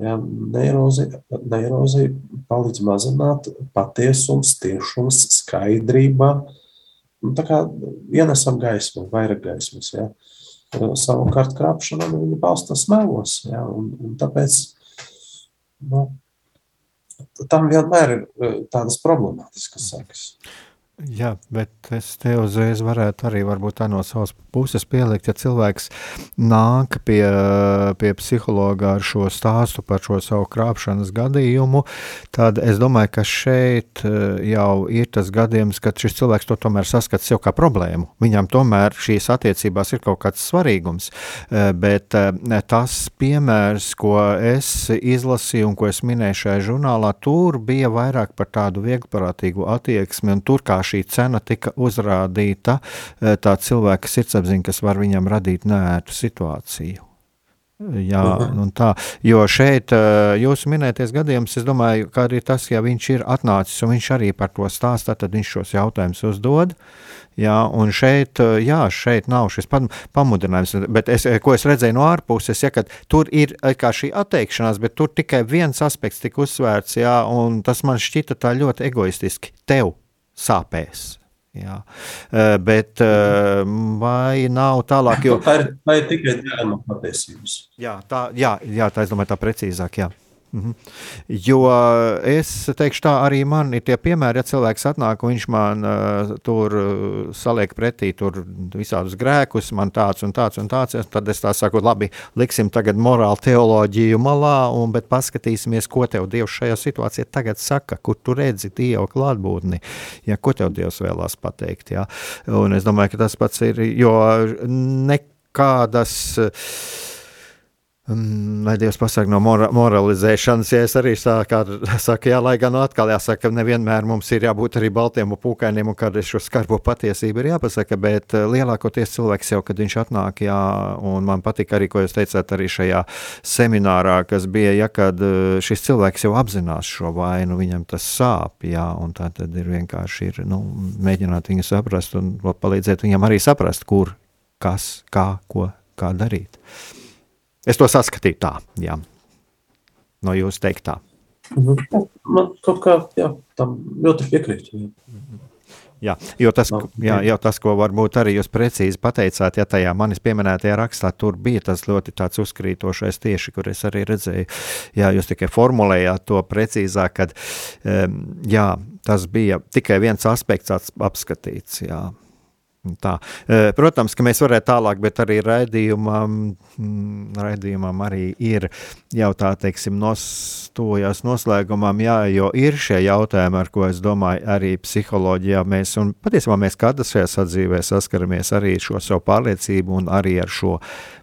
Ja, neirozi, neirozi palīdz mazināt patiesums, tiešums, skaidrība. Nu, tā kā ienesam gaismu, vairāk gaismas. Ja. Savukārt krāpšana nu, balstās mēlos. Ja, un, un tāpēc nu, tam vienmēr ir tādas problemātiskas sekas. Jā, bet es te uzreiz varētu arī no savas puses pielikt, ja cilvēks nāk pie, pie psihologa ar šo stāstu par šo savu krāpšanas gadījumu, tad es domāju, ka šeit eh, jau ir tas gadījums, kad šis cilvēks to tomēr saskata sev kā problēmu. Viņam tomēr šīs attiecībās ir kaut kāds svarīgums, eh, bet eh, tas piemērs, ko es izlasīju un ko es minēju šajā žurnālā, tur bija vairāk par tādu vieglprātīgu attieksmi, un tur kā šī cena tika uzrādīta, tā cilvēka sirds sirdsapziņa, kas var viņam radīt nērtu situāciju. Jā, -huh. tā, jo šeit jūsu minētais gadījums, es domāju, ka arī tas, ja viņš ir atnācis un viņš arī par to stāsta, tad viņš šos jautājumus uzdod. Jā, un šeit, jā, šeit nav šis pamudinājums, bet es, ko es redzēju no ārpuses, ja, tur ir šī atteikšanās, bet tur tikai viens aspekts tika uzsvērts, jā, un tas man šķita tā ļoti egoistiski. Tev sāpēs. Jā. Uh, bet uh, vai nav tālāk? Jo... Tā, ir, tā ir tikai no patiesības. Jā, tā, jā, jā, tā es domāju, tā precīzāk. Jā. Mhm. Jo es teikšu, tā arī man ir tie piemēri, ja cilvēks atnāk un viņš man uh, tur uh, saliek pretī tur visādus grēkus, man tāds un tāds un tāds, tad es tā saku, labi, liksim tagad morālu teoloģiju malā, un, bet paskatīsimies, ko tev Dievs šajā situācijā tagad saka, kur tu redzi Dievu klātbūtni, ja, ko tev Dievs vēlās pateikt. Ja. Un es domāju, ka tas pats ir, jo nekādas. Uh, lai Dievs pasaka no mora, moralizēšanas, ja es arī sāku, saku, jā, lai gan atkal jāsaka, ka nevienmēr mums ir jābūt arī baltiem un pūkainiem, un kad šo skarbo patiesību ir jāpasaka, bet eh, lielākoties cilvēks jau, kad viņš atnāk, jā, un man patika arī, ko jūs teicāt arī šajā seminārā, kas bija, ja, kad eh, šis cilvēks jau apzinās šo vainu, viņam tas sāp, jā, un tā tad ir vienkārši ir, nu, mēģināt viņu saprast un palīdzēt viņam arī saprast, kur, kas, kā, ko, kā darīt. Es to saskatīju tā, jā. no jūsu teiktā. Nu, man kaut kā jā, tam ļoti piekrīt. Jā. Jā, jo tas, jā, jau tas, ko varbūt arī jūs precīzi pateicāt, ja tajā manis pieminētajā rakstā, tur bija tas ļoti tāds uzkrītošais tieši, kur es arī redzēju, jā, jūs tikai formulējāt to precīzāk, kad, jā, tas bija tikai viens aspekts apskatīts, jā, Tā. Protams, ka mēs varētu tālāk, bet arī raidījumam, mm, raidījumam arī ir jau tā teiksim, nostojās noslēgumam, jā, jo ir šie jautājumi, ar ko es domāju, arī psiholoģijā mēs, un patiesībā mēs katrs šajā sadzīvē saskaramies arī šo savu pārliecību un arī ar šo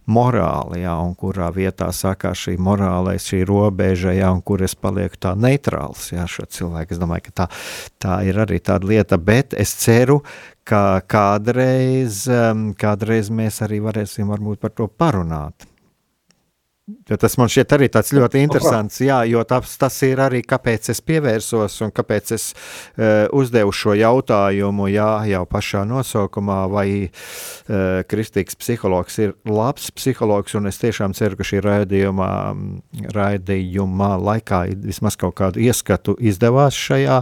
morāli, jā, un kurā vietā sākās šī morālais, šī robeža, jā, un kur es palieku tā neitrāls, jā, šo cilvēku. Es domāju, ka tā, tā ir arī tāda lieta, bet es ceru, ka kādreiz, kādreiz mēs arī varēsim par to parunāt. Jo tas man šķiet arī tāds ļoti interesants, jā, jo tas, tas ir arī, kāpēc es pievērsos un kāpēc es uh, uzdevu šo jautājumu, jā, jau pašā nosaukumā, vai uh, kristīgs psihologs ir labs psihologs, un es tiešām ceru, ka šī raidījumā, raidījumā laikā vismaz kaut kādu ieskatu izdevās šajā,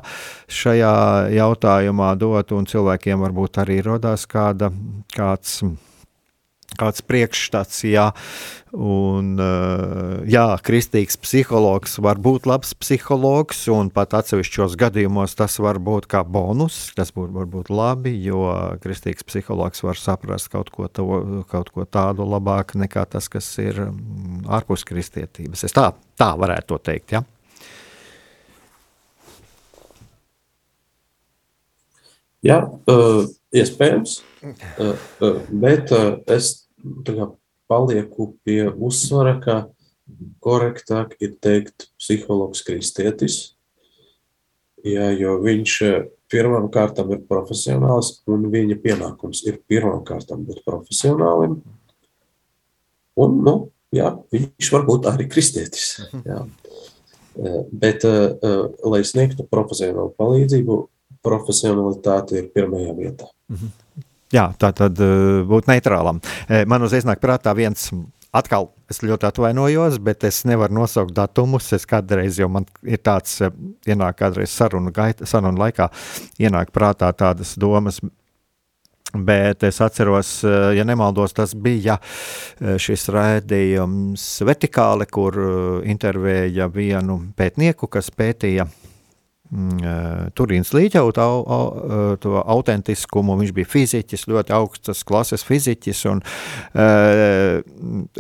šajā jautājumā dot, un cilvēkiem varbūt arī rodās kāda, kāds kāds priekšstats, jā, un jā, kristīgs psihologs var būt labs psihologs, un pat atsevišķos gadījumos tas var būt kā bonus, tas būtu varbūt labi, jo kristīgs psihologs var saprast kaut ko, to, kaut ko tādu labāk nekā tas, kas ir ārpus kristietības. Es tā, tā varētu to teikt, jā. Ja? Jā, uh, iespējams, uh, uh, bet es palieku pie uzsvara, ka korektāk ir teikt psihologs kristietis, jā, jo viņš pirmām kārtām ir profesionāls, un viņa pienākums ir pirmām kārtām būt profesionālim, un, nu, jā, viņš var būt arī kristietis, jā. Bet, lai sniegtu profesionālu palīdzību, profesionalitāte ir pirmajā vietā. Jā, tā tad uh, būt neitrālam. Eh, man uzreiz nāk prātā viens, atkal es ļoti atvainojos, bet es nevaru nosaukt datumus. Es kādreiz jau man ir tāds, eh, ienāk kādreiz sarunu, gaita, sarunu laikā, ienāk prātā tādas domas, Bet es atceros, ja nemaldos, tas bija šis raidījums vertikāli, kur intervēja vienu pētnieku, kas pētīja Mm, Turīnas līķauta au, au, to autentiskumu. Viņš bija fiziķis, ļoti augstas klases fiziķis. Un, uh,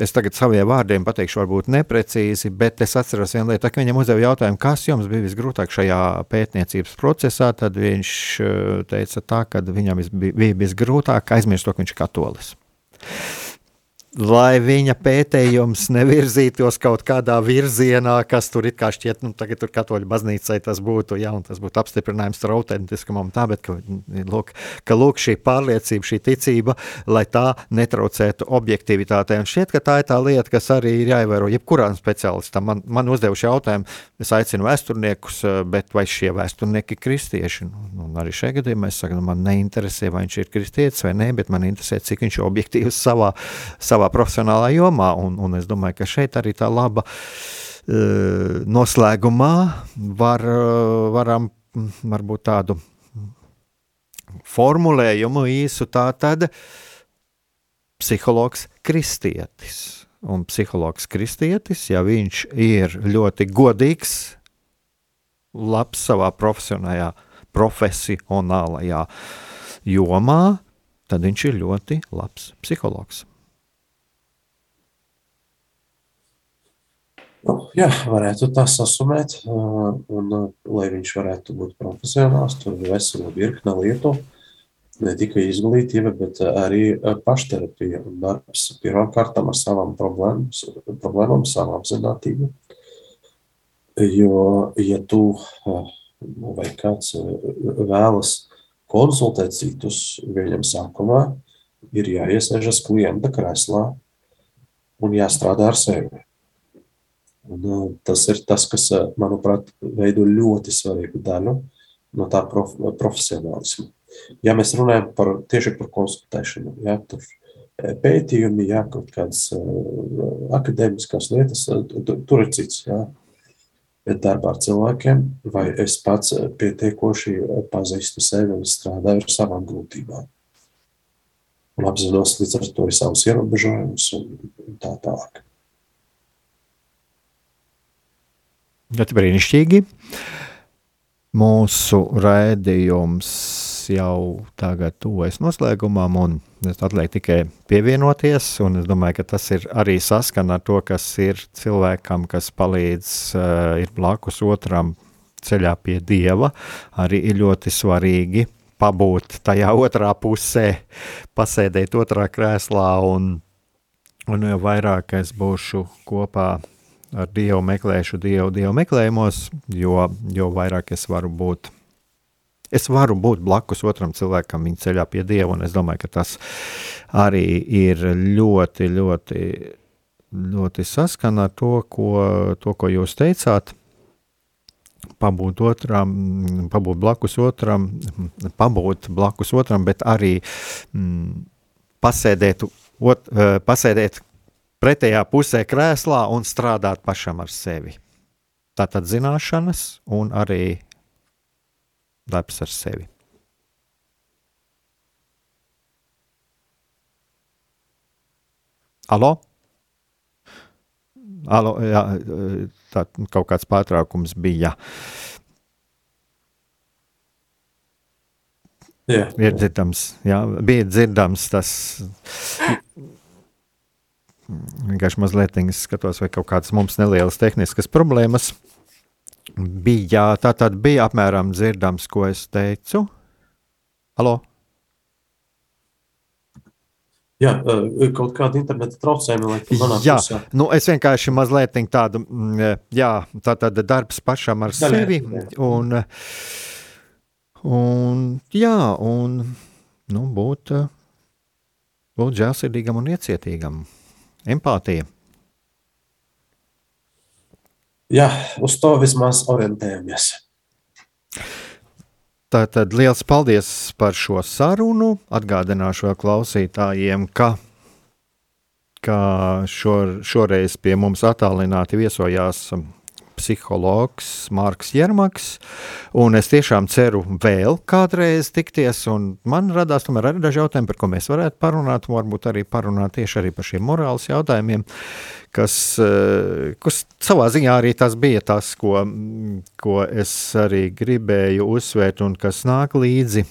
es tagad saviem vārdiem pateikšu, varbūt neprecīzi, bet es atceros vienu lietu, kad viņam uzdeva jautājumu, kas jums bija visgrūtāk šajā pētniecības procesā. Tad viņš teica, tā, ka viņam bija visgrūtāk aizmirst to, ka viņš ir katolis lai viņa pētījums nevirzītos kaut kādā virzienā, kas tur it kā šķiet, nu, tagad tur katoļu baznīcai tas būtu, jā, un tas būtu apstiprinājums ar autentiskumam tā, bet, ka, lūk, ka, lūk, šī pārliecība, šī ticība, lai tā netraucētu objektivitātei, un šķiet, ka tā ir tā lieta, kas arī ir jāievēro jebkurām speciālistam. Man, man uzdevuši jautājumu, es aicinu vēsturniekus, bet vai šie vēsturnieki ir kristieši? Nu, un arī šajā gadījumā es saku, nu, man neinteresē, vai viņš ir kristietis vai nē, bet man interesē, cik viņš objektīvs savā, savā savā profesionālā jomā. Un, un es domāju, ka šeit arī tā laba uh, noslēgumā var, uh, varam varbūt tādu formulējumu īsu tā tad psihologs kristietis. Un psihologs kristietis, ja viņš ir ļoti godīgs, labs savā profesionālajā, profesionālajā jomā, tad viņš ir ļoti labs psihologs. Jā, varētu tā sasumēt, un lai viņš varētu būt profesionāls, tur ir vesela virkne lietu. ne tikai izglītība, bet arī pašterapija un darbs pirmkārt ar savām problēmām, savu apziņotību. Jo, ja tu vai kāds vēlas konsultēt citus, viņam sākumā ir jāiesēžas klienta krēslā un jāstrādā ar sevi. Un, tas ir tas, kas, manuprāt, veido ļoti svarīgu daļu no tā prof, profesionālisma. Ja mēs runājam par, tieši par konsultēšanu, ja, tur pētījumi, ja, kaut kādas akadēmiskās lietas, tur ir cits. Ja. Bet darbā ar cilvēkiem, vai es pats pietiekoši pazīstu sevi un strādāju ar savām grūtībām. Un apzinos līdz ar to savus ierobežojumus un tā tālāk. Ļoti brīnišķīgi. Mūsu raidījums jau tagad tuvojas noslēgumam, un es atliek tikai pievienoties. Es domāju, ka tas ir arī saskana ar to, kas ir cilvēkam, kas palīdz, uh, ir blakus otram ceļā pie dieva. Arī ir ļoti svarīgi pabūt tajā otrā pusē, pasēdēt otrā krēslā, un, un jo vairāk es būšu kopā ar Dievu meklēšu Dievu, Dievu meklējumos, jo, jo vairāk es varu būt. Es varu būt blakus otram cilvēkam, viņa ceļā pie Dieva, un es domāju, ka tas arī ir ļoti, ļoti, ļoti saskana ar to, ko, to, ko jūs teicāt. Pabūt otram, pabūt blakus otram, pabūt blakus otram, bet arī mm, pasēdēt, ot, eh, pasēdēt pretējā pusē krēslā un strādāt pašam ar sevi. Tātad zināšanas un arī darbs ar sevi. Alo? Alo, jā, tā kaut kāds pārtraukums bija. Jā. Ir dzirdams, jā, bija dzirdams tas vienkārši mazliet skatos, vai kaut kādas mums nelielas tehniskas problēmas bija. Tā tad bija apmēram dzirdams, ko es teicu. Halo! Jā, kaut kāda interneta traucējuma, lai panāktu. Jā, pusē. nu es vienkārši mazliet tādu, jā, tā tad darbs pašam ar Daļai, sevi. Un, un, jā, un, nu, būt, būt žēlsirdīgam un iecietīgam. Empātija. Jā, uz to vismaz orientējamies. Tātad liels paldies par šo sarunu. Atgādināšu klausītājiem, ka, ka šor, šoreiz pie mums attālināti viesojās psihologs Mārks Jermaks, es tiešām ceru vēl kādreiz tikties, man radās tomēr arī daži jautājumi, par ko mēs varētu parunāt, varbūt arī parunāt tieši arī par šiem morāles jautājumiem, kas, eh, kas savā ziņā arī tas bija tas, ko, ko es arī gribēju uzsvērt un kas nāk līdzi,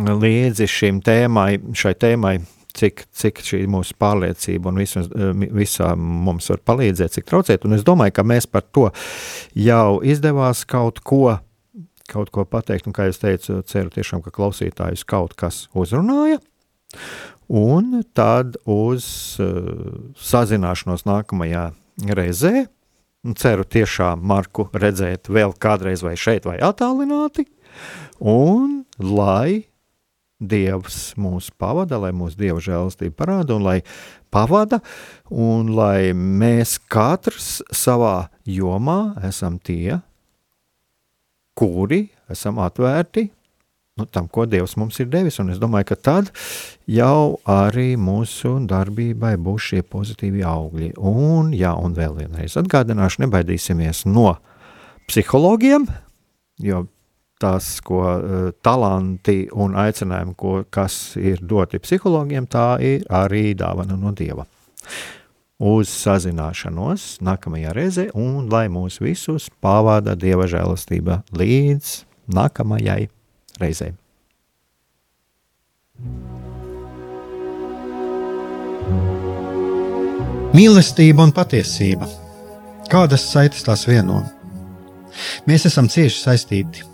līdzi šim tēmai, šai tēmai cik, cik šī mūsu pārliecība un visu, eh, visā mums var palīdzēt, cik traucēt. Un es domāju, ka mēs par to jau izdevās kaut ko, kaut ko pateikt. Un, kā jau teicu, ceru tiešām, ka klausītājus kaut kas uzrunāja. Un tad uz uh, sazināšanos nākamajā reizē. Ceru tiešām Marku redzēt vēl kādreiz vai šeit vai attālināti. Un lai Dievs mūs pavada, lai mūsu Dieva žēlastība parāda un lai pavada, un lai mēs katrs savā jomā esam tie, kuri esam atvērti nu, tam, ko Dievs mums ir devis. Un es domāju, ka tad jau arī mūsu darbībai būs šie pozitīvi augļi. Un, jā, un vēl vienreiz atgādināšu, nebaidīsimies no psihologiem, jo tas, ko uh, talanti un aicinājumi, ko, kas ir doti psihologiem, tā ir arī dāvana no Dieva. Uz sazināšanos nākamajā reizē, un lai mūs visus pavada Dieva žēlastība līdz nākamajai reizei. Mīlestība un patiesība. Kādas saites tās vieno? Mēs esam cieši saistīti